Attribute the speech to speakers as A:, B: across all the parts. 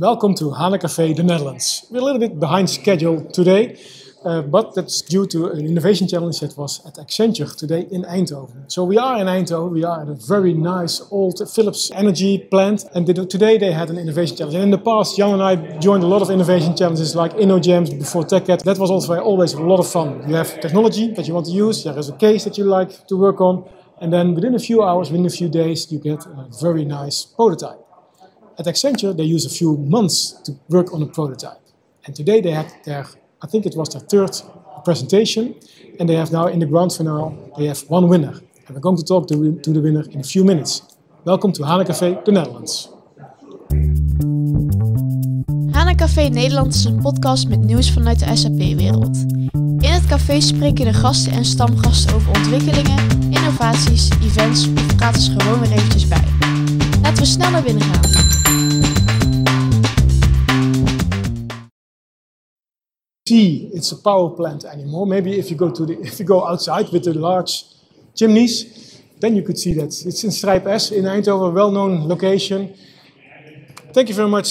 A: Welcome to Hana Cafe, the Netherlands. We're a little bit behind schedule today, uh, but that's due to an innovation challenge that was at Accenture today in Eindhoven. So we are in Eindhoven, we are at a very nice old Philips energy plant, and they do, today they had an innovation challenge. And in the past, Jan and I joined a lot of innovation challenges like InnoJams before TechEd. That was also always a lot of fun. You have technology that you want to use, there is a case that you like to work on, and then within a few hours, within a few days, you get a very nice prototype. At Accenture, they use a few months to work on a prototype. And today they had their, I think it was their third presentation, and they have now in the grand finale, they have one winner. And we're going to talk to, the winner in a few minutes. Welcome to Hana Café, the Netherlands.
B: Hana Café Nederland is een podcast met nieuws vanuit de SAP-wereld. In het café spreken de gasten en stamgasten over ontwikkelingen, innovaties, events of praten ze gewoon weer eventjes bij. Laten we snel naar binnen gaan.
A: See it's a power plant anymore. Maybe if you go to the, if you go outside with the large chimneys, then you could see that. It's in Strijp S in Eindhoven, a well-known location. Thank you very much,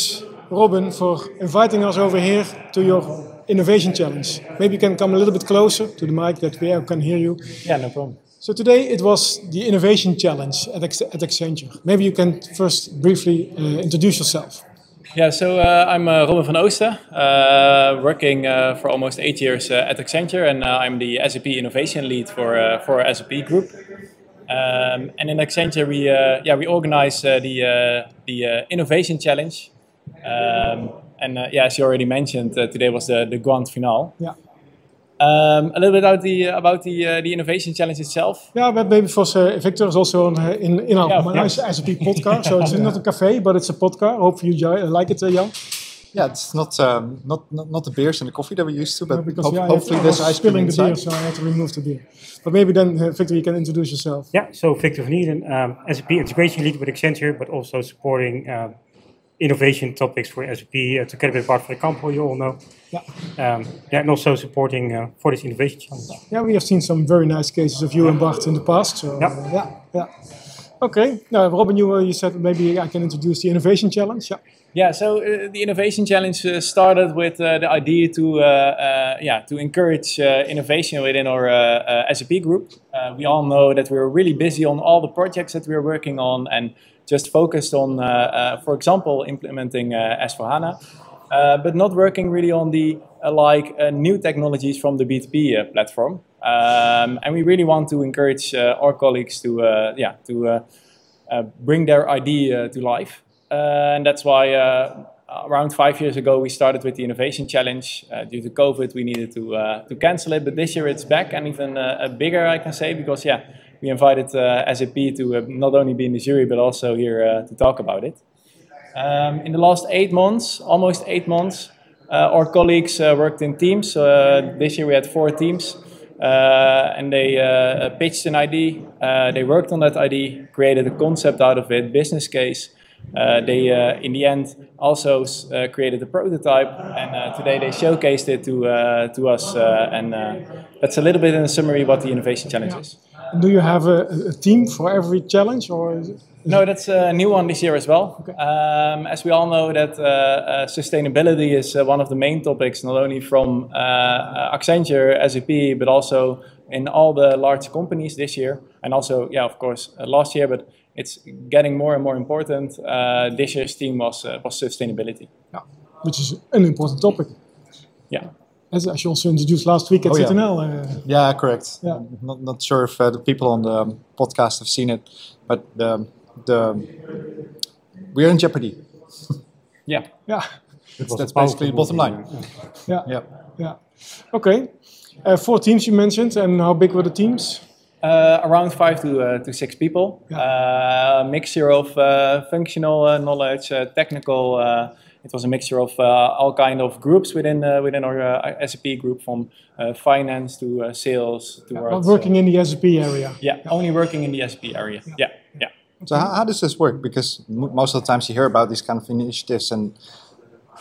A: Robin, for inviting us over here to your innovation challenge. Maybe you can come a little bit closer to the mic that we can hear you.
C: Yeah, no problem.
A: So today it was the innovation challenge at, at Accenture. Maybe you can first briefly uh, introduce yourself.
C: Yeah, so uh, I'm uh, Robin van Oosten, uh, working uh, for almost eight years uh, at Accenture, and uh, I'm the SAP Innovation Lead for for SAP Group. Um, and in Accenture, we yeah we organize the the Innovation Challenge. Um, and yeah, as you already mentioned, today was the the grand finale.
A: Yeah.
C: Um, a little bit about the about the uh, the innovation challenge itself.
A: Yeah, but maybe for uh, Victor is also on, uh, in in our yeah, nice yeah. SAP podcast. so it's not a cafe, but it's a podcast. Hope you like it, uh, Jan.
D: Yeah, it's not, um, not not not the beers and the coffee that we used to, but no, because, ho yeah, hopefully there's ice cream
A: inside. the beer, so I had to remove the beer. But maybe then, uh, Victor, you can introduce yourself.
E: Yeah, so Victor van Nieren, um, SAP integration lead with Accenture, but also supporting uh, innovation topics for SAP uh, together with Bart van Kampel, you all know. Yeah. Um, yeah, and also supporting uh, for this innovation challenge.
A: Yeah, we have seen some very nice cases of you and Bart in the past. So,
E: yeah.
A: Uh, yeah, yeah. Okay. Now, Robin, you, uh, you said maybe I can introduce the innovation challenge. Yeah.
C: Yeah, so uh, the innovation challenge uh, started with uh, the idea to uh, uh, yeah to encourage uh, innovation within our SAP group. we all know that we're really busy on all the projects that we're working on and just focused on, for example, implementing S4HANA. Uh, but not working really on the uh, like uh, new technologies from the BTP platform. Um, and we really want to encourage our colleagues to yeah to bring their idea to life. and that's why around five years ago, we started with the Innovation Challenge. Uh, due to COVID, we needed to uh, to cancel it, but this year it's back and even uh, bigger, I can say, because yeah, we invited SAP to not only be in the jury but also here to talk about it. Um, in the last eight months, almost eight months, uh, our colleagues uh, worked in teams. Uh, this year we had four teams. Uh, and they uh, pitched an idea. Uh, they worked on that idea, created a concept out of it, business case. they, in the end, also created a prototype, and today they showcased it to to us. and that's a little bit in a summary what the innovation challenge is.
A: Do you have a, a team for every challenge, or?
C: No, that's a new one this year as well. Okay. Um, as we all know, that uh, uh, sustainability is uh, one of the main topics, not only from uh, Accenture, SAP, but also in all the large companies this year, and also, yeah, of course, uh, last year. But it's getting more and more important. Uh, this year's theme was was sustainability.
A: Yeah, which is an important topic.
C: Yeah.
A: As, as you also introduced last week at oh,
D: CTNL. Yeah. yeah, correct. Yeah. not, not sure if the people on the podcast have seen it, but the the we're in jeopardy.
C: yeah,
A: yeah.
D: That's, that's basically the bottom line.
A: Yeah, yeah, yeah. Okay, uh, four teams you mentioned, and how big were the teams?
C: Uh, around five to uh, to six people. Yeah. Uh, mixture of uh, functional uh, knowledge, technical. It was a mixture of uh, all kind of groups within uh, within our uh, SAP group, from finance to sales to
A: yeah, working in the SAP area.
C: Yeah, yeah, only working in the SAP area. yeah. yeah.
D: So how, how, does this work? Because most of the times you hear about these kind of initiatives and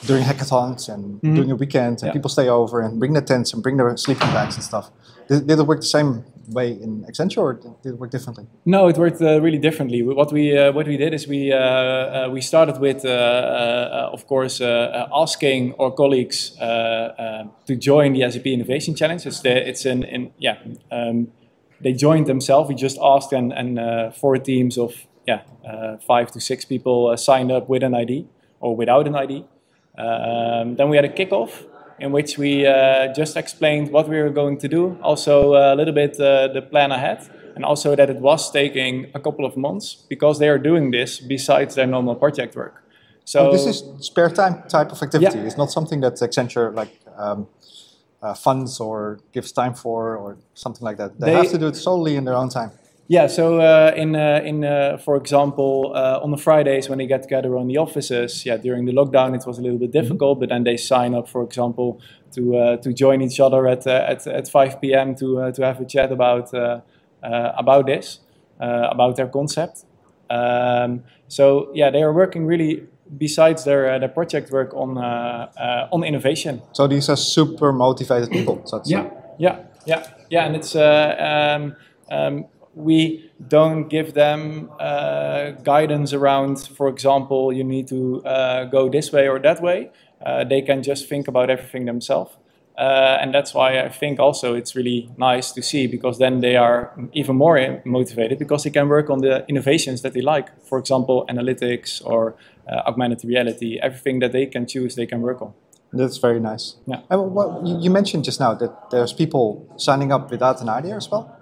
D: during hackathons and mm-hmm. during a weekend, and yeah. people stay over and bring their tents and bring their sleeping bags and stuff. Did, did, it work the same way in Accenture, or did it work differently?
C: No, it worked uh, really differently. What we uh, what we did is we uh, uh we started with, uh, uh, of course, asking our colleagues to join the SAP Innovation Challenge. It's the, it's an, in yeah. Um, they joined themselves. We just asked, and and four teams of yeah five to six people signed up with an ID or without an ID. Um, then we had a kickoff in which we uh, just explained what we were going to do, also a little bit uh, the plan ahead, and also that it was taking a couple of months because they are doing this besides their normal project work.
D: So this is spare time type of activity. Yeah. It's not something that Accenture like um, uh, funds or gives time for or something like that. They, they have to do it solely in their own time.
C: Yeah, so uh, in uh, in uh, for example, uh, on the Fridays when they get together on the offices, yeah, during the lockdown it was a little bit mm-hmm. difficult, mm-hmm. but then they sign up, for example, to uh, to join each other at uh, at at 5 p.m. to to have a chat about about this, about their concept. Um, so yeah, they are working really besides their their project work on on innovation.
D: So these are super motivated people.
C: So yeah, yeah, yeah, yeah, and it's. Um, um, we don't give them uh, guidance around, for example, you need to uh, go this way or that way. Uh, they can just think about everything themselves. Uh, and that's why I think also it's really nice to see because then they are even more motivated because they can work on the innovations that they like. For example, analytics or uh, augmented reality, everything that they can choose, they can work on.
D: That's very nice.
C: Yeah.
D: And what, you mentioned just now that there's people signing up without an idea as well.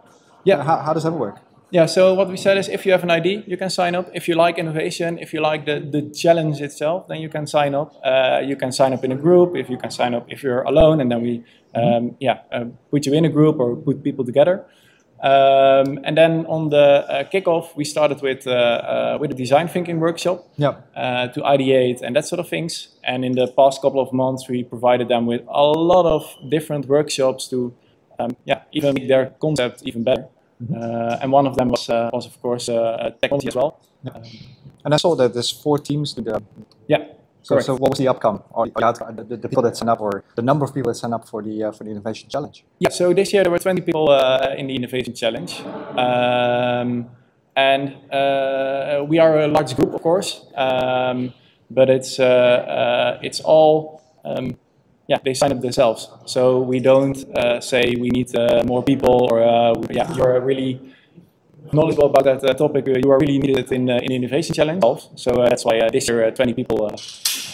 C: Yeah.
D: How, how does that work?
C: Yeah, so what we said is if you have an ID, you can sign up. If you like innovation, if you like the, the challenge itself, then you can sign up. Uh, you can sign up in a group, if you can sign up if you're alone, and then we um, yeah, uh, put you in a group or put people together. Um, and then on the uh, kickoff, we started with uh, uh, with a design thinking workshop
D: yep.
C: Uh, to ideate and that sort of things. And in the past couple of months, we provided them with a lot of different workshops to um, yeah, even make their concept even better. Uh, and one of them was, uh, was of course, uh, technology as well. Um,
D: and I saw that there's four teams. To the,
C: yeah.
D: So, so what was the outcome, or the, the, people that signed up, or the number of people that signed up for the uh, for the innovation challenge?
C: Yeah. So this year there were 20 people uh, in the innovation challenge, um, and uh, we are a large group, of course, um, but it's it's all um, yeah, they sign up themselves. So we don't uh, say we need uh, more people or uh, yeah, you're really knowledgeable about that uh, topic. you are really needed in uh, in innovation challenge. So uh, that's why this year 20 people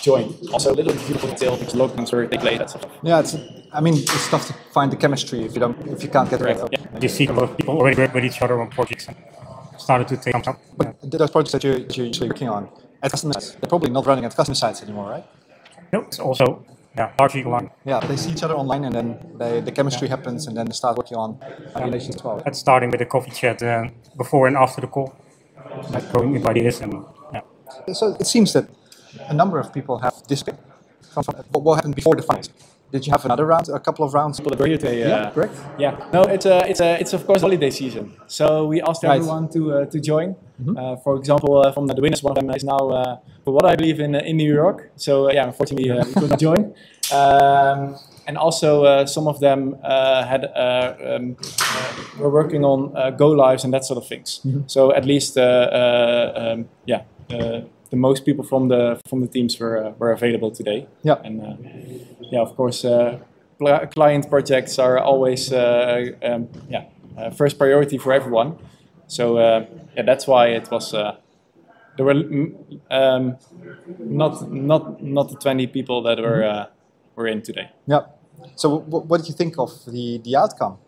C: joined. Also a little bit of detail because lockdowns were take place. That stuff.
D: Yeah, it's. I mean, it's tough to find the chemistry if you don't if you can't get
E: right. Yeah. You see a lot of people already work with each other on projects and started to take some.
D: But those projects that you're, you're usually working on at customer sites, they're probably not running at customer sites anymore, right?
E: No, it's also yeah, largely online.
D: Yeah, they see each other online and then they, the chemistry yeah. happens and then they start working on simulations as well.
E: That's starting with a coffee chat uh, before and after the call, like going with ideas and yeah.
D: So it seems that a number of people have disappeared from, from what happened before the fight. Did you have another round, a couple of rounds?
C: People agree with
D: yeah, yeah, correct.
C: Yeah, no, it's a, it's a, it's of course holiday season. So we asked right. everyone to uh, to join. Mm-hmm. Uh, for example, uh, from the winners, one of them is now, uh, for what I believe, in in New York. So yeah, unfortunately, uh, we couldn't join. Um, and also, uh, some of them had um, were working on go lives and that sort of things. Mm-hmm. So at least, um, yeah the most people from the from the teams were uh, were available today.
D: Yeah.
C: And uh, yeah, of course, uh, client projects are always um, yeah first priority for everyone. So yeah, that's why it was. there were um, not not not the twenty people that were were in today.
D: Yeah. So, what did you think of the the outcome?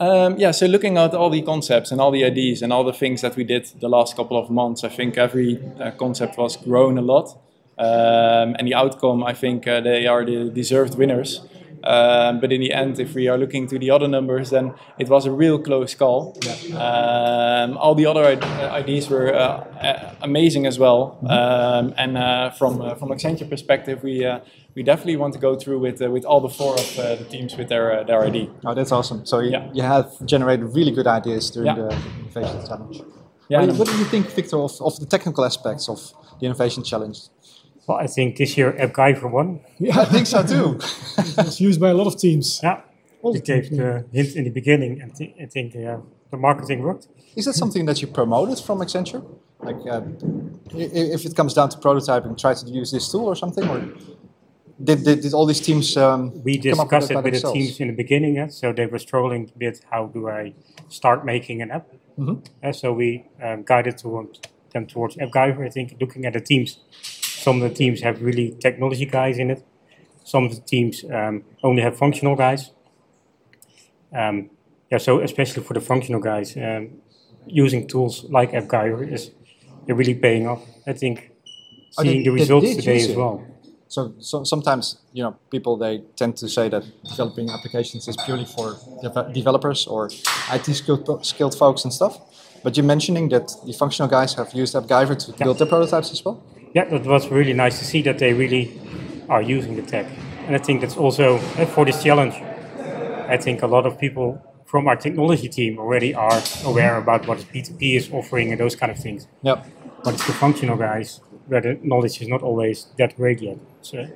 C: Um, yeah, so looking at all the concepts and all the ideas and all the things that we did the last couple of months, I think every uh, concept was grown a lot. Um, and the outcome, I think uh, they are the deserved winners. Um, but in the end, if we are looking to the other numbers, then it was a real close call. Yeah. Um, all the other ideas were uh, amazing as well. Um, and uh, from uh, from Accenture perspective, we uh, we definitely want to go through with uh, with all the four of uh, the teams with their their ID.
D: Oh, that's awesome! So you, yeah. you have generated really good ideas during yeah. the innovation challenge. Yeah. What, what do you think, Victor, of, of the technical aspects of the innovation challenge?
E: Well, I think this year AppGyver won.
D: Yeah, I think so too.
A: it's used by a lot of teams.
E: Yeah. All we gave the hint in the beginning, and th- I think uh, the marketing worked.
D: Is that something that you promoted from Accenture? Like, uh, if it comes down to prototyping, try to use this tool or something, or did, did, did all these teams? Um,
E: we discussed it with the teams in the beginning, yeah? so they were struggling a bit. How do I start making an app? Mm-hmm. Uh, so we uh, guided towards, them towards AppGyver. I think looking at the teams, some of the teams have really technology guys in it. Some of the teams um, only have functional guys. Um, yeah, so especially for the functional guys, um, using tools like AppGyver is really paying off. I think seeing the results today as well.
D: So, so, sometimes you know people they tend to say that developing applications is purely for de- developers or IT skilled, skilled folks and stuff. But you're mentioning that the functional guys have used AppGyver to yeah. build their prototypes as well.
E: Yeah, that was really nice to see that they really are using the tech, and I think that's also uh, for this challenge. I think a lot of people from our technology team already are aware about what BTP is offering and those kind of things.
D: Yep.
E: But it's the functional guys where the knowledge is not always that great yet. So,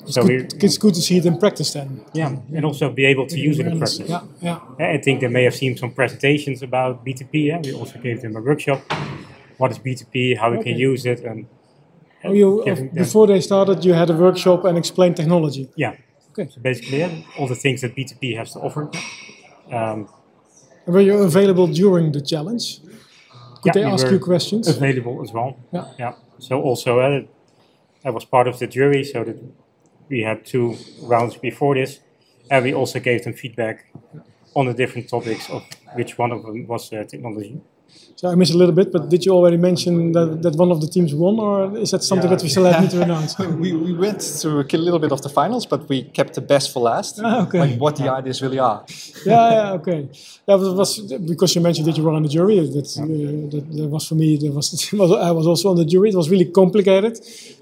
A: it's, so good, it's good to see it in practice then.
E: Yeah, and also be able to use it in practice.
A: Yeah, yeah.
E: I think they may have seen some presentations about BTP. Yeah? We also gave them a workshop. What is BTP? How we okay. can use it, and
A: oh, you, before they started, you had a workshop and explained technology.
E: Yeah. Okay. So basically, yeah, all the things that BTP has to offer. Um,
A: were you available during the challenge? Could yeah, they ask you questions?
E: Available as well.
A: Yeah.
E: Yeah. So also, uh, I was part of the jury, so that we had two rounds before this, and we also gave them feedback on the different topics of which one of them was uh, technology.
A: So I missed a little bit, but did you already mention that, that one of the teams won, or is that something yeah. that we still have to announce?
D: we, we went through a little bit of the finals, but we kept the best for last.
A: Ah, okay.
D: Like what the ideas really are.
A: yeah, yeah, okay. That was, was, because you mentioned that you were on the jury. That, uh, that, that, was for me. That was, I was also on the jury. It was really complicated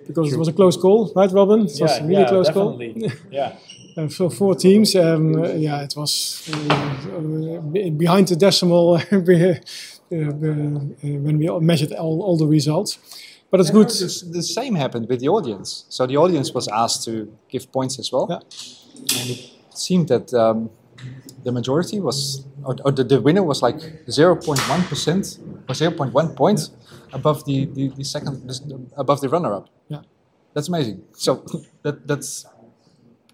A: because True. it was a close call, right, Robin? It was
C: yeah,
A: a really
C: yeah,
A: close
C: definitely.
A: call.
C: yeah.
A: Uh, so four teams, um, uh, yeah, it was uh, behind the decimal. Uh, uh, when we measured all, all the results. But it's good.
D: The same happened with the audience. So the audience was asked to give points as well.
A: Yeah.
D: And it seemed that um, the majority was, or, or the, the, winner was like 0.1% or 0.1 points above the, the, the second, above the runner up.
A: Yeah.
D: That's amazing. So that that's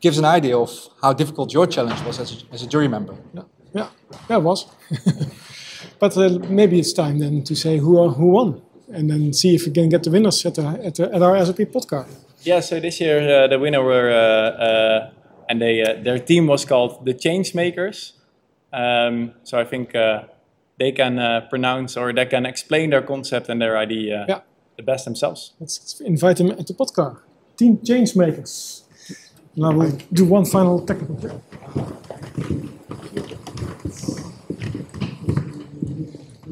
D: gives an idea of how difficult your challenge was as a, as a jury member.
A: Yeah, yeah, yeah it was. But uh, maybe it's time then to say who uh, who won, and then see if we can get the winners at, the, at, the, at our SAP podcast.
C: Yeah, so this year uh, the winner were, uh, uh, and they their team was called the Changemakers. Um, so I think they can pronounce or they can explain their concept and their idea
A: yeah.
C: the best themselves.
A: Let's invite them at the podcast. Team Changemakers. Now we'll do one final technical check.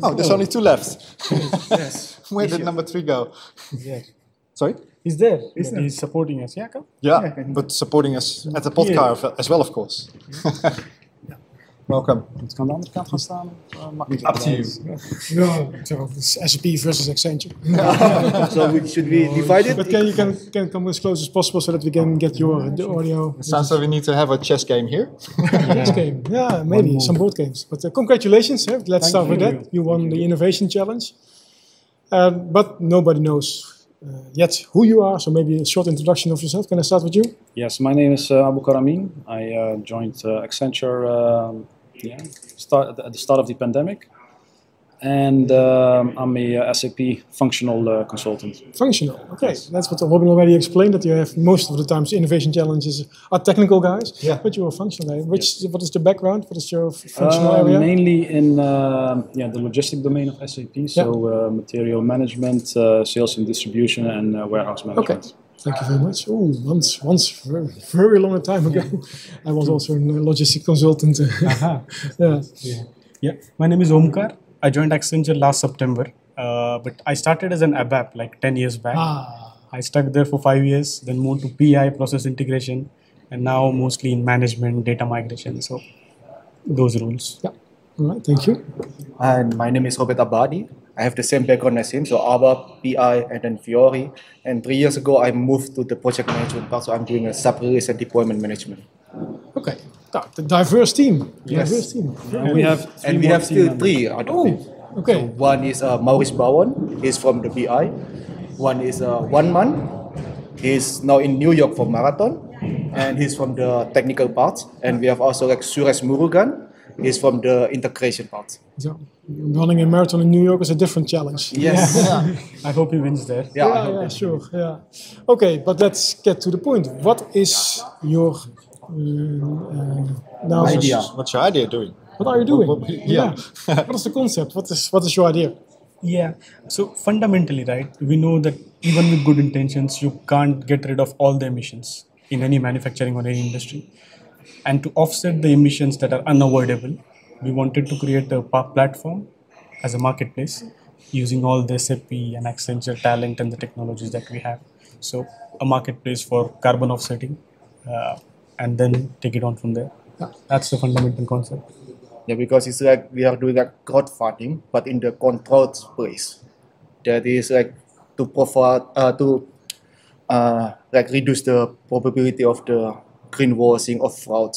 D: Oh, there's oh. only two left.
A: yes.
D: Where did number three go?
A: Yes.
D: Sorry?
A: He's there. He's, he's supporting us. Yeah, come.
D: Yeah, yeah but supporting us at the podcast yeah. as well, of course. Welcome.
F: Het kan de andere kant gaan staan.
D: Uh, Up to you.
A: no, so it's SAP versus Accenture.
F: so we, should we divide it?
A: But can you can, can come as close as possible so that we can get your the audio.
D: It sounds like we need to have a chess game here.
A: chess game, yeah, maybe some board games. But uh, congratulations. Eh? Let's Thank start with that. You won the innovation challenge, uh, but nobody knows uh, yet who you are. So maybe a short introduction of yourself. Can I start with you?
F: Yes, my name is uh, Abu Karamin. I uh, joined Accenture um, yeah, start at the start of the pandemic. And um, I'm a uh, SAP functional uh, consultant.
A: Functional, okay. Yes. That's what Robin already explained. That you have most of the times innovation challenges are technical guys,
D: yeah.
A: but you're a functional guy. Which yes. what is the background? What is your functional uh, area?
F: Mainly in uh, yeah the logistic domain of SAP. So yeah. Uh, material management, uh, sales and distribution, and warehouse management.
A: Okay. Thank you very much. Oh, once, once, very, very long time ago, I was also a logistic consultant.
G: yeah. yeah. Yeah. My name is Omkar. I joined Accenture last September, uh, but I started as an ABAP like 10 years back.
A: Ah.
G: I stuck there for five years, then moved to PI, process integration, and now mostly in management, data migration. So those roles.
A: Yeah. All right. Thank you.
H: And my name is Robert Abadi. I have the same background as him, so ABAP, PI, and then Fiori. And three years ago, I moved to the project management part, so I'm doing a sub release and deployment management.
A: Okay. The diverse team.
H: Yes.
A: Diverse team.
F: And we have
H: and we have still three out of
A: Oh,
H: it.
A: okay.
H: One is uh, Maurice Bawon, he's from the BI. One is uh, One Man, he's now in New York for marathon, and he's from the technical part. And we have also like Suresh Murugan, he's from the integration part.
A: So, running a marathon in New York is a different challenge.
H: Yes.
G: I hope he wins there.
H: Yeah,
A: yeah, yeah,
H: that-
A: sure. Yeah. Okay, but let's get to the point. What is your uh, uh,
H: Idea.
D: What's your idea doing?
A: What are you doing?
D: What- what- yeah.
A: what is the concept? What is what is your idea?
G: Yeah. So fundamentally, right, we know that even with good intentions, you can't get rid of all the emissions in any manufacturing or any industry. And to offset the emissions that are unavoidable, we wanted to create a platform as a marketplace using all the SAP and Accenture talent and the technologies that we have. So a marketplace for carbon offsetting, uh, and then take it on from there. That's the fundamental concept.
H: Yeah, because it's like we are doing like crowdfunding, but in the controlled space. That is like to provide uh, to uh, like reduce the probability of the greenwashing or fraud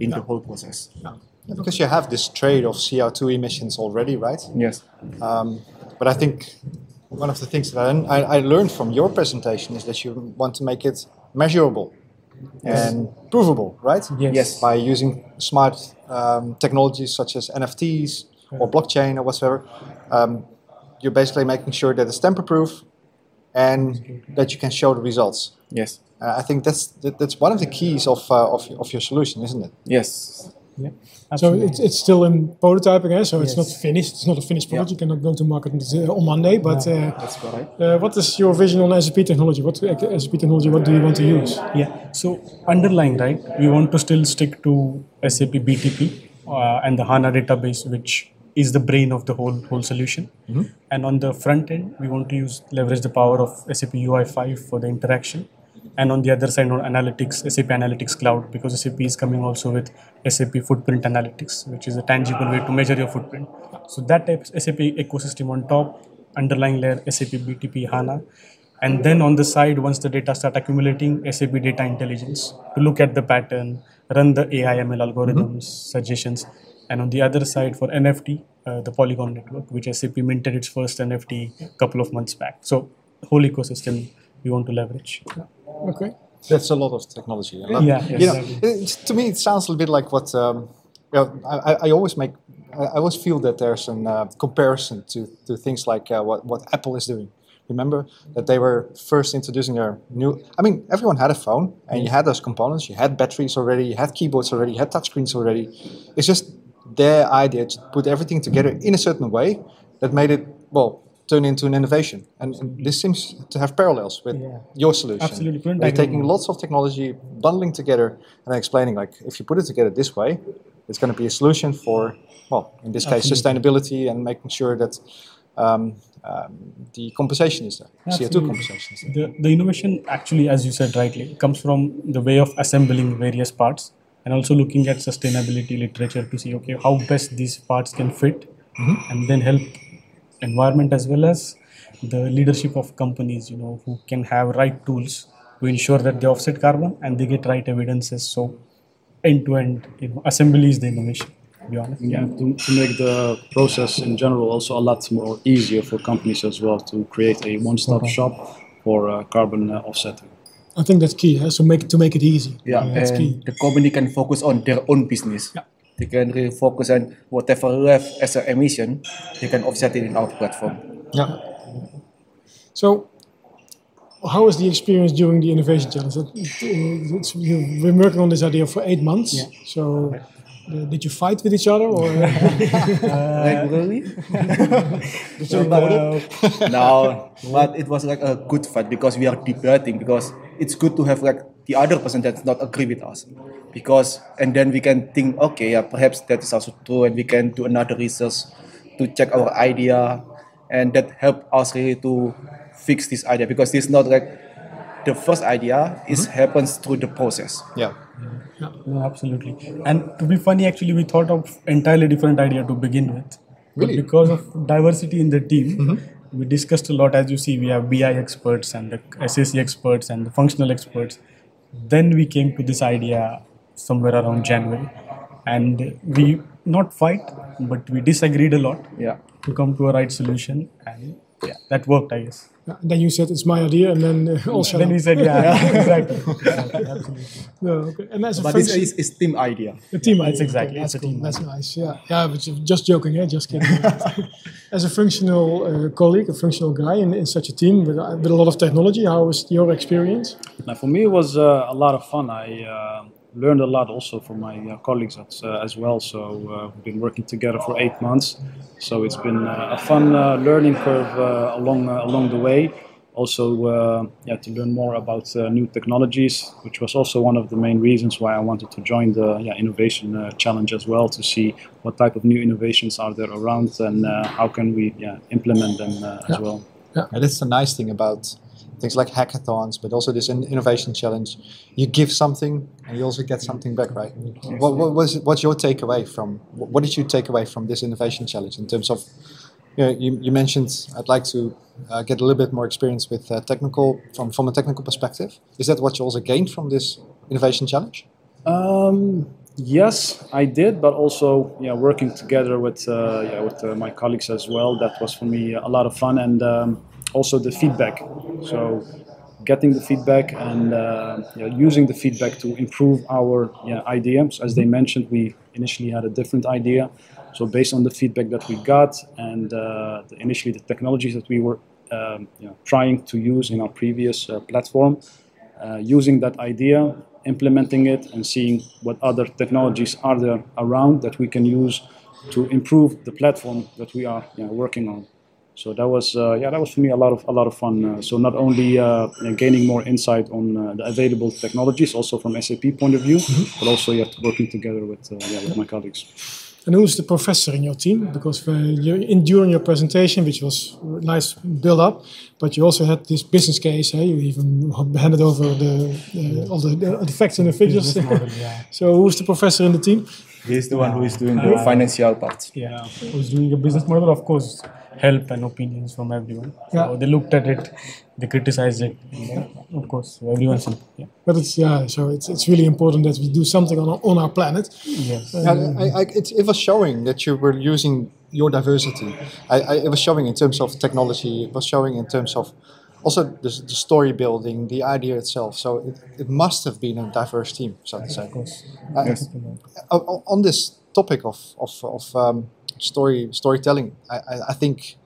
H: in the whole process.
D: Because you have this trade of CO2 emissions already, right?
H: Yes.
D: Um, but I think one of the things that I, I learned from your presentation is that you want to make it measurable and provable, right?
G: Yes.
H: Yes.
D: By using smart um, technologies such as NFTs or blockchain or whatsoever, um, you're basically making sure that it's tamper-proof and that you can show the results.
H: Yes.
D: Uh, I think that's that, that's one of the keys of, uh, of of your solution, isn't it?
H: Yes.
G: Yeah.
A: So it's, it's still in prototyping, eh? so it's not finished. It's not a finished product. You cannot go to market uh, on Monday. But uh,
H: That's correct.
A: uh, what is your vision on SAP technology? What uh, SAP technology? What do you want to use?
G: Yeah. So underlying, right, we want to still stick to SAP BTP uh, and the HANA database, which is the brain of the whole whole solution. And on the front end, we want to use leverage the power of SAP UI5 for the interaction. And on the other side, on analytics, SAP Analytics Cloud, because SAP is coming also with SAP Footprint Analytics, which is a tangible way to measure your footprint. So that type of SAP ecosystem on top, underlying layer SAP BTP HANA, and then on the side, once the data start accumulating, SAP Data Intelligence to look at the pattern, run the AI ML algorithms, suggestions. And on the other side, for NFT, uh, the Polygon network, which SAP minted its first NFT a couple of months back. So, whole ecosystem we want to leverage.
A: Okay.
D: That's a lot of technology. a lot-
G: Yeah,
D: you know,
G: exactly.
D: it's, to me, it sounds a little bit like what. Um, you know, I, I- I always make. I I always feel that there's a uh, comparison to, to things like uh, what, what Apple is doing. Remember that they were first introducing their new. I mean, everyone had a phone, and you had those components. You had batteries already. You had keyboards already. You had touchscreens already. It's just their idea to put everything together in a certain way that made it well turn into an innovation. And, and this seems to have parallels with
G: Yeah.
D: your solution.
G: Absolutely, couldn't agree
D: taking lots of technology, bundling together, and then explaining like if you put it together this way, it's going to be a solution for well, in this case, sustainability and making sure that um, um, the compensation is there, CO2
G: Absolutely.
D: compensation is there.
G: The, the innovation actually, as you said rightly, comes from the way of assembling various parts and also looking at sustainability literature to see okay how best these parts can fit and then help environment as well as the leadership of companies you know who can have right tools to ensure that they offset carbon and they get right evidences so end to end you know assembly is the innovation to be honest
F: Yeah, to, to make the process in general also a lot more easier for companies as well to create a one-stop shop for uh, carbon uh, offsetting.
A: I think that's key. eh? So make to make it easy.
H: Yeah,
A: that's
H: and
A: key.
H: the company can focus on their own business.
A: Yeah.
H: They can really focus on whatever left as an emission, they can offset it in our platform.
D: Yeah.
A: So, how was the experience during the innovation challenge? Uh, it's- You've been working on this idea for eight months.
G: Yeah.
A: So, uh, did you fight with each other, or
H: like really? no, but it was like a good fight because we are debating because it's good to have like the other person that's not agree with us because and then we can think okay yeah perhaps that is also true and we can do another research to check our idea and that help us really to fix this idea because it's not like the first idea is mm-hmm. happens through the process
D: Yeah.
G: No, absolutely. And to be funny, actually, we thought of entirely different idea to begin with.
D: Really?
G: But because of diversity in the team, mm-hmm. we discussed a lot. As you see, we have BI experts and the SAC experts and the functional experts. Then we came to this idea somewhere around January, and we not fight, but we disagreed a lot
H: Yeah.
G: to come to a right solution, and yeah, that worked, I guess.
A: Yeah, and then you said it's my idea, and then uh, also.
G: then we said, yeah, exactly, exactly, absolutely.
A: No, okay. And as a
H: But it's,
A: function-
H: it's, it's team idea.
A: A team
G: It's
A: idea.
G: exactly,
A: That's
G: it's a
A: cool.
G: team
A: That's nice. Yeah, yeah. But just joking, yeah. Just kidding. As a functional uh, colleague, a functional guy in, in such a team with, uh, with a lot of technology, how was your experience?
F: Now, for me, it was uh, a lot of fun. I uh, learned a lot also from my uh, colleagues as, uh, as well. So uh, we've been working together for eight months. So it's been uh, a fun uh, learning curve uh, along uh, along the way. Also, uh, yeah, to learn more about uh, new technologies, which was also one of the main reasons why I wanted to join the yeah, innovation uh, challenge as well to see what type of new innovations are there around and uh, how can we yeah, implement them uh, as well.
D: And that's the nice thing about things like hackathons, but also this in- innovation challenge. You give something, and you also get something back, right? What, what was what's your takeaway from? What did you take away from this innovation challenge in terms of? You, know, you, you mentioned I'd like to uh, get a little bit more experience with uh, technical from from a technical perspective. Is that what you also gained from this innovation challenge?
F: Um, yes, I did, but also yeah, working together with uh, yeah, with uh, my colleagues as well. That was for me a lot of fun, and um, also the feedback. So getting the feedback and uh, yeah, using the feedback to improve our yeah, ideas. As they mentioned, we initially had a different idea. So based on the feedback that we got and uh, the, initially the technologies that we were um, you know, trying to use in our previous uh, platform, uh, using that idea, implementing it, and seeing what other technologies are there around that we can use to improve the platform that we are you know, working on. So that was uh, yeah that was for me a lot of a lot of fun. Uh, so not only uh, gaining more insight on uh, the available technologies, also from SAP point of view, but also yeah, working together with uh, yeah, with my colleagues.
A: And who's the professor in your team? Because uh, you, in, during your presentation, which was nice build up, but you also had this business case. Eh? You even handed over the, uh, all the, the facts and the figures.
G: Business model, yeah.
A: so who's the professor in the team?
H: He's the one who is doing the financial part.
G: Yeah, who's doing the business model, of course, help and opinions from everyone. So
A: Yeah.
G: they looked at it, they criticized it, you know, of course, so everyone's input. Yeah.
A: But it's yeah, so it's, it's really important that we do something on our, on our planet.
G: Yes.
D: And I, I, it, it was showing that you were using your diversity. I, I, it was showing in terms of technology. It was showing in terms of also the, the story building, the idea itself. So it, it must have been a diverse team, so to say. Uh,
H: Yes.
D: o- o- on this topic of of, of um, story storytelling, I, I, I think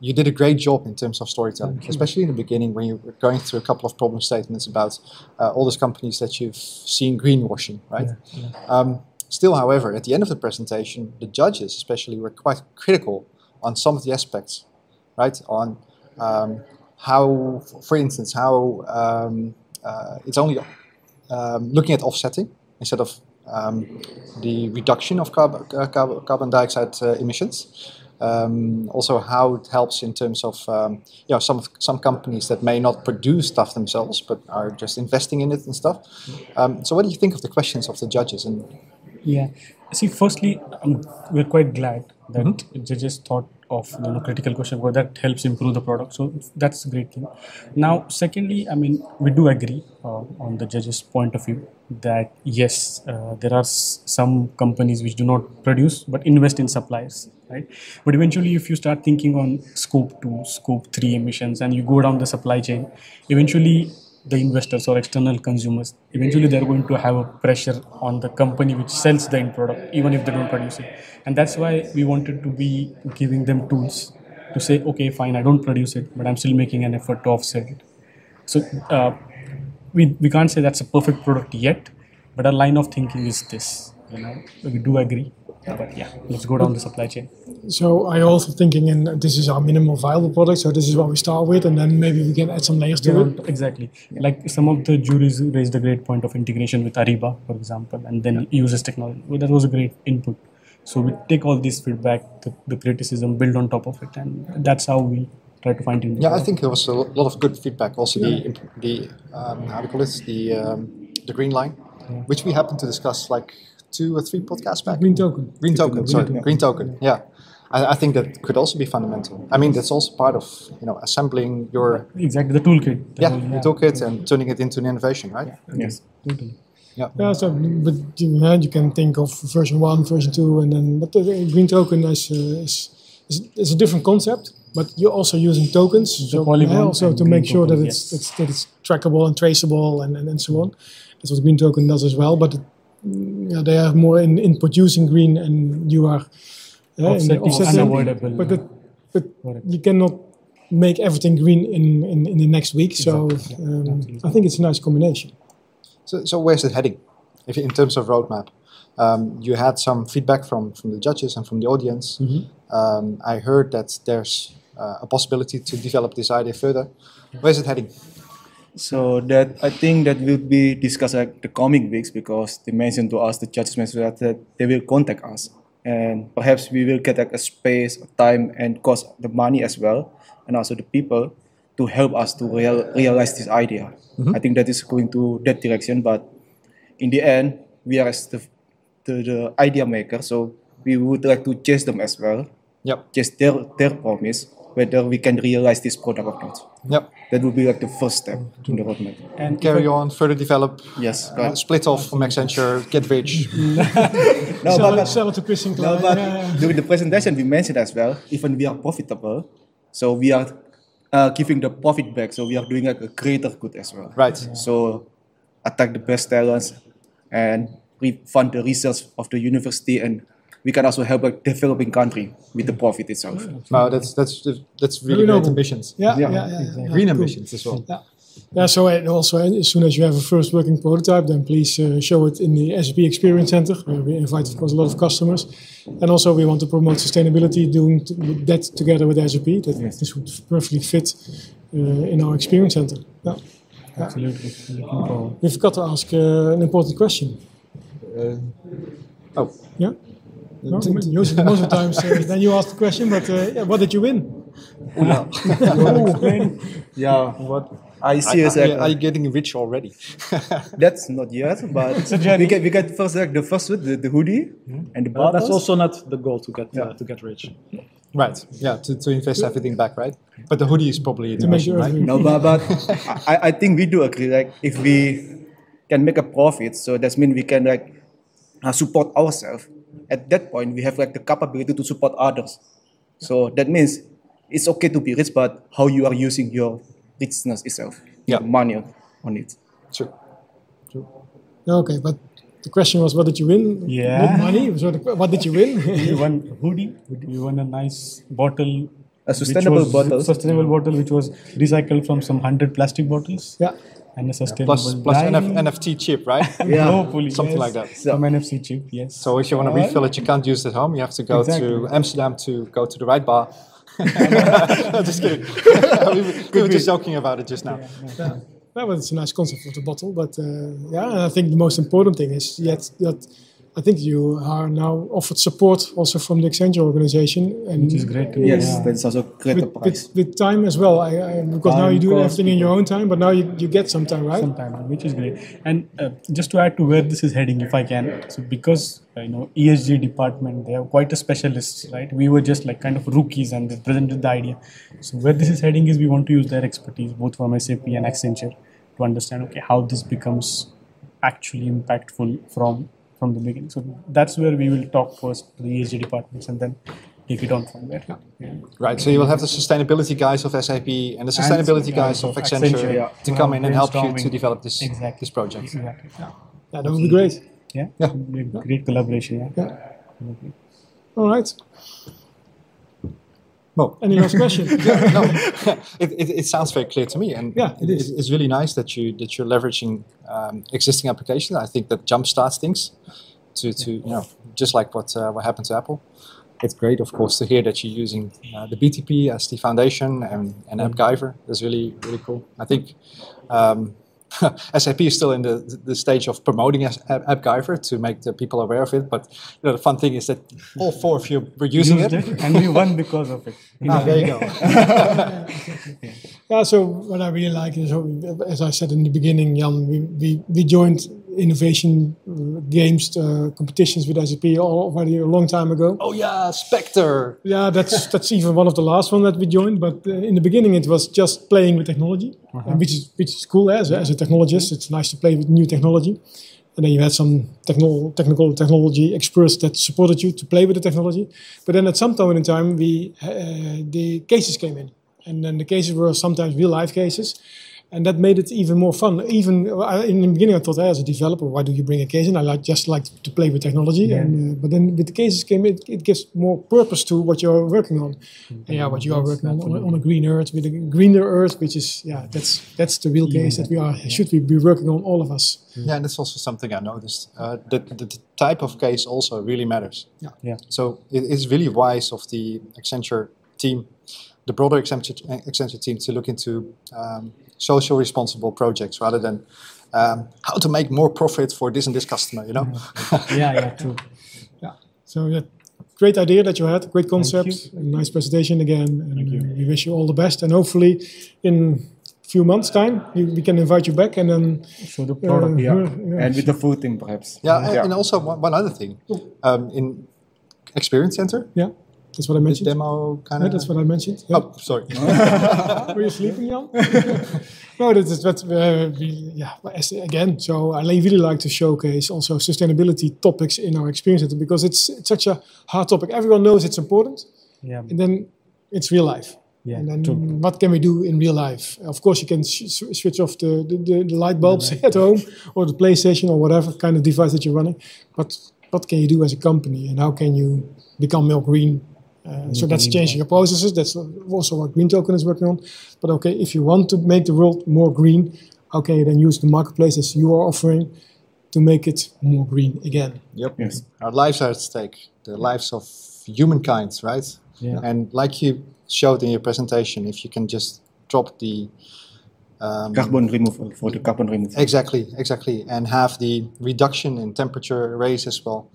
D: you did a great job in terms of storytelling, especially in the beginning when you were going through a couple of problem statements about uh, all those companies that you've seen greenwashing, right? Um, still, however, at the end of the presentation, the judges especially were quite critical on some of the aspects, right? On um, how, for instance, how um, uh, it's only um, looking at offsetting instead of um, the reduction of carbon, uh, carbon, carbon dioxide uh, emissions. Um, also, how it helps in terms of um, you know some some companies that may not produce stuff themselves but are just investing in it and stuff. Um, so, what do you think of the questions of the judges? And
G: Yeah. See, firstly, um, we're quite glad that judges thought of you know, critical question because that helps improve the product. So that's a great thing. Now, secondly, I mean, we do agree uh, on the judges' point of view that yes, uh, there are some companies which do not produce but invest in suppliers, right? But eventually, if you start thinking on scope two, scope three emissions, and you go down the supply chain, eventually the investors or external consumers eventually they're going to have a pressure on the company which sells the end product even if they don't produce it. And that's why we wanted to be giving them tools to say okay fine i don't produce it but i'm still making an effort to offset it. So uh, we, we can't say that's a perfect product yet but our line of thinking is this you know? We do agree but yeah let's go down the supply chain
A: So I also thinking in this is our minimal viable product, so this is what we start with, and then maybe we can add some layers to it.
G: Yeah, exactly. Like some of the juries raised a great point of integration with Ariba, for example, and then uses technology. Well, that was a great input. So we take all this feedback, the, the criticism, build on top of it, and that's how we try to find it.
D: yeah, I think there was a lot of good feedback. Also, the the um, how do you call it the um, the green line, which we happened to discuss like two or three podcasts back.
A: Green token.
D: Green token, sorry, green token. Yeah, I, I think that could also be fundamental. I mean, that's also part of you know assembling your
G: Exactly, the toolkit. The
D: yeah,
G: whole-
D: your toolkit and turning it into an innovation, right?
G: Yes, totally.
D: Yeah.
A: Yeah, so but you, uh, you can think of version one, version two, and then but the green token is, uh, is, is is a different concept. But you're also using tokens, so yeah, also to make sure that it's,
G: yes.
A: it's that it's trackable and traceable and, and, and so on. That's what green token does as well. But mm, yeah, they are more in, in producing green, and you are yeah, in the
G: Offsetting is
A: offsetting.
G: unavoidable.
A: But the, but you cannot make everything green in, in, in the next week. So um, I think it's a nice combination.
D: So, so where's it heading? If in terms of roadmap, um, you had some feedback from from the judges and from the audience. Um, I heard that there's uh, a possibility to develop this idea further. Where's it heading?
H: So that I think that will be discussed at the coming weeks because they mentioned to us, the judges mentioned that, they will contact us and perhaps we will get like a space, a time, and cost the money as well, and also the people to help us to real, realize this idea. Mm-hmm. I think that is going to that direction, but in the end, we are as the, the, the idea maker, so we would like to chase them as well,
D: Yep.
H: chase their, their promise, whether we can realize this product or not.
D: Yep.
H: That would be like the first step in the roadmap.
G: And
D: Carry on, further develop,
H: Yes,
D: uh, split off from Accenture, get rich.
H: No,
A: sell,
H: but,
A: it,
H: but,
A: sell it to Christian
H: no,
A: Klein.
H: but
A: yeah, yeah.
H: during the presentation, we mentioned as well, even we are profitable, so we are uh, giving the profit back. So we are doing like a greater good as well.
D: Right.
H: So attack the best talents and we fund the research of the university and we can also help a developing country with the profit itself.
D: Wow, that's that's that's really
A: Very
D: great ambitions.
A: Yeah, yeah,
H: Yeah.
A: yeah. yeah, yeah.
D: Green
A: Cool.
D: ambitions as well.
A: Yeah. Yeah, so and also uh, as soon as you have a first working prototype, then please uh, show it in the SAP Experience Center, where we invite, of course, a lot of customers. And also, we want to promote sustainability, doing t- that together with SAP. That this would perfectly fit uh, in our Experience Center. Yeah.
G: absolutely looking.
A: We forgot to ask uh, an important question.
D: Oh,
A: Yeah? No, most, most of the times, uh, then you ask the question, but uh, yeah, what did you win?
H: Yeah, what I see
D: are,
H: is like,
D: are you getting rich already?
H: that's not yet, but we get we get first like the first one, the, the hoodie and the
F: But that's also not the goal to get uh, to get rich.
D: right. Yeah, to, to invest everything back, right? But the hoodie is probably
A: To make
D: innovation,
A: your
D: right?
H: No, but, but I, I think we do agree. Like if we can make a profit, so that means we can like uh, support ourselves. At that point, we have like the capability to support others. So that means it's okay to be rich, but how you are using your richness itself,
D: Yeah.
H: your money on it.
D: True.
A: Okay, but the question was, what did you win?
G: Yeah.
A: Not money. So the, what did you win?
G: you won a hoodie. You won a nice bottle.
H: A sustainable bottle.
G: Sustainable bottle, which was recycled from some hundred plastic bottles.
A: yeah.
G: And a sustainable
D: Plus plus. NF, NFT chip, right?
H: Yeah.
G: Hopefully,
D: Something
G: yes.
D: like that.
G: From NFC chip, yes.
D: So if you want to
G: Alright.
D: refill it, you can't use it at home. You have to go to Amsterdam to go to the right bar. no, just kidding. we, were- we were just joking about it just now.
A: Yeah, well, it's a nice concept of the bottle, but uh, yeah, I think the most important thing is yet that I think you are now offered support also from the Accenture organization, and
G: which is great to know.
H: Yes,
G: yeah.
H: that's also great
A: with, with, with time as well. I, I, because now you do
G: cost,
A: everything in your own time, but now you, you get some time, right?
G: sometime, which is great. And uh, just to add to where this is heading, if I can, so because uh, you know ESG department, they have quite a specialist, right? We were just like kind of rookies, and they presented the idea. So where this is heading is we want to use their expertise, both from SAP and Accenture, to understand okay how this becomes actually impactful from from the beginning. So that's where we will talk first to the ESG departments, and then take it on from there. Yeah.
D: Right. So you will have the sustainability guys of SAP and the sustainability
G: uh,
D: guys of Accenture,
G: yeah.
D: to come in and help you to develop this
G: Exactly.
D: this project.
G: Exactly. Yeah.
A: Yeah, that would be great.
G: Yeah.
D: Yeah.
G: Be Great collaboration. Yeah.
A: Yeah. All right.
D: Well,
A: Any last question?
D: no, it, it, it sounds very clear to me, and
A: Yeah, it is.
D: it's really nice that you that you're leveraging um, existing applications. I think that jumpstarts things to, to you know just like what uh, what happened to Apple. It's great, of course, to hear that you're using uh, the BTP as the foundation and, and AppGyver. That's really really cool. I think. Um, SAP is still in the, the stage of promoting as- App- AppGyver to make the people aware of it. But you know, the fun thing is that all four of you were using it.
G: it, and we won because of it.
D: Ah, there you go.
A: Yeah, so what I really like is, as I said in the beginning, Jan, we, we, we joined innovation uh, games uh, competitions with SAP already a long time ago.
D: oh yeah, Spectre.
A: Yeah, that's that's even one of the last one that we joined. But uh, in the beginning, it was just playing with technology, and which is which is cool. eh, As a, as a technologist, it's nice to play with new technology. And then you had some technical, technical technology experts that supported you to play with the technology. But then at some point in time, we uh, the cases came in, and then the cases were sometimes real life cases, and that made it even more fun. Even uh, in the beginning, I thought, hey, as a developer, why do you bring a case in? I like just like to play with technology,
G: Yeah.
A: and uh, but then with the cases came, it, it gives more purpose to what you're working on. And yeah, what you are working on, on, on a green earth with a greener earth, which is yeah, that's that's the real case that we are should we be working on all of us.
D: Yeah, and that's also something I noticed. Uh, that the, the type of case also really matters.
A: Yeah.
G: Yeah.
D: So it is really wise of the Accenture team, the broader Accenture, Accenture team, to look into um, social responsible projects rather than um, how to make more profit for this and this customer. You know.
G: yeah, yeah, true. Yeah.
A: So yeah, great idea that you had, great concept,
G: you.
A: nice presentation again, and uh, we wish you all the best. And hopefully, in a few months' time, you, we can invite you back, and then
G: So the
A: uh,
G: product.
H: Yeah.
A: yeah.
H: And with the food team, perhaps.
D: Yeah, and, and also one, one other thing, um, in Experience Center,
A: yeah, that's what I
D: this
A: mentioned.
D: demo kind
A: Yeah,
D: of.
A: that's what I mentioned. Yeah.
D: Oh, sorry.
A: Were you sleeping, Jan? no, that is what uh, we, yeah. but as- Again, so I really like to showcase also sustainability topics in our experience center because it's, it's such a hard topic. Everyone knows it's important,
G: Yeah,
A: and then it's real life.
G: yeah,
A: and then
G: true.
A: what can we do in real life? Of course, you can sh- sh- switch off the, the, the, the light bulbs at home or the PlayStation or whatever kind of device that you're running. But what can you do as a company and how can you become more green? Uh, so that's changing your processes. That's also what Green Token is working on. But okay, if you want to make the world more green, okay, then use the marketplaces you are offering to make it more green again?
D: Yep.
H: Yes.
D: Our lives are at stake, the lives of humankind, right?
G: Yeah.
D: And like you showed in your presentation, if you can just drop the um,
H: Carbon removal for the carbon removal.
D: exactly, exactly, and have the reduction in temperature raise as well,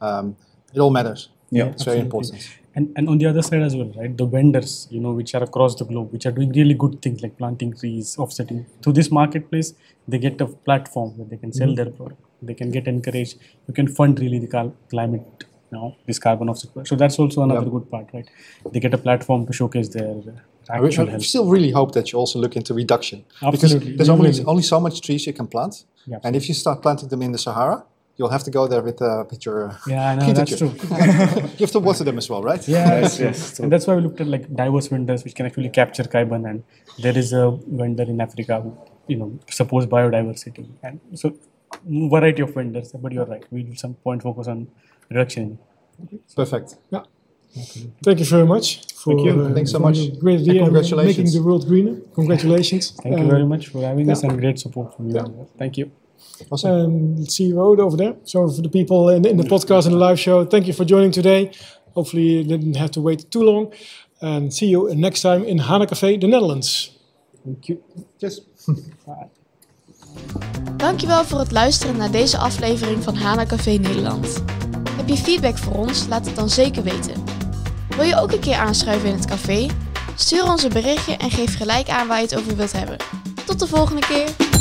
D: um, it all matters.
H: Yeah.
D: It's very important.
G: And, and on the other side as well, right? The vendors, you know, which are across the globe, which are doing really good things like planting trees, offsetting. Through this marketplace, they get a platform where they can sell mm-hmm. their product. They can get encouraged. You can fund really the climate, you know, this carbon offset. So that's also another
D: Yep.
G: good part, right? They get a platform to showcase their
D: I, I still really hope that you also look into reduction because
G: Absolutely.
D: there's only only so much trees you can plant,
G: Yeah.
D: and if you start planting them in the Sahara, you'll have to go there with uh, with your uh,
G: Yeah, I know, that's
D: at you.
G: true.
D: you have to water them as well, right?
G: Yeah,
H: Yes,
G: that's true.
H: yes, true.
G: and that's why we looked at like diverse vendors which can actually capture carbon. And there is a vendor in Africa who, you know, supports biodiversity, and so variety of vendors. But you're right, we will some point focus on reduction.
D: Perfect.
A: Yeah. Okay. Thank you very much. For,
D: Thank you.
A: uh,
D: Thanks so much.
A: Great idea and
D: congratulations.
A: Making the world greener. Congratulations.
G: Thank you
A: Uh,
G: very much for having us and great support from you. Yeah. Thank you.
D: Awesome.
A: Um, CEO over there. So for the people in, in the podcast and the live show, thank you for joining today. Hopefully you didn't have to wait too long. And see you next time in Hana Café, the Netherlands.
G: Thank you.
D: Yes.
B: Dankjewel voor het luisteren naar deze aflevering van Hana Café Nederland. Heb je feedback voor ons? Laat het dan zeker weten. Wil je ook een keer aanschuiven in het café? Stuur ons een berichtje en geef gelijk aan waar je het over wilt hebben. Tot de volgende keer!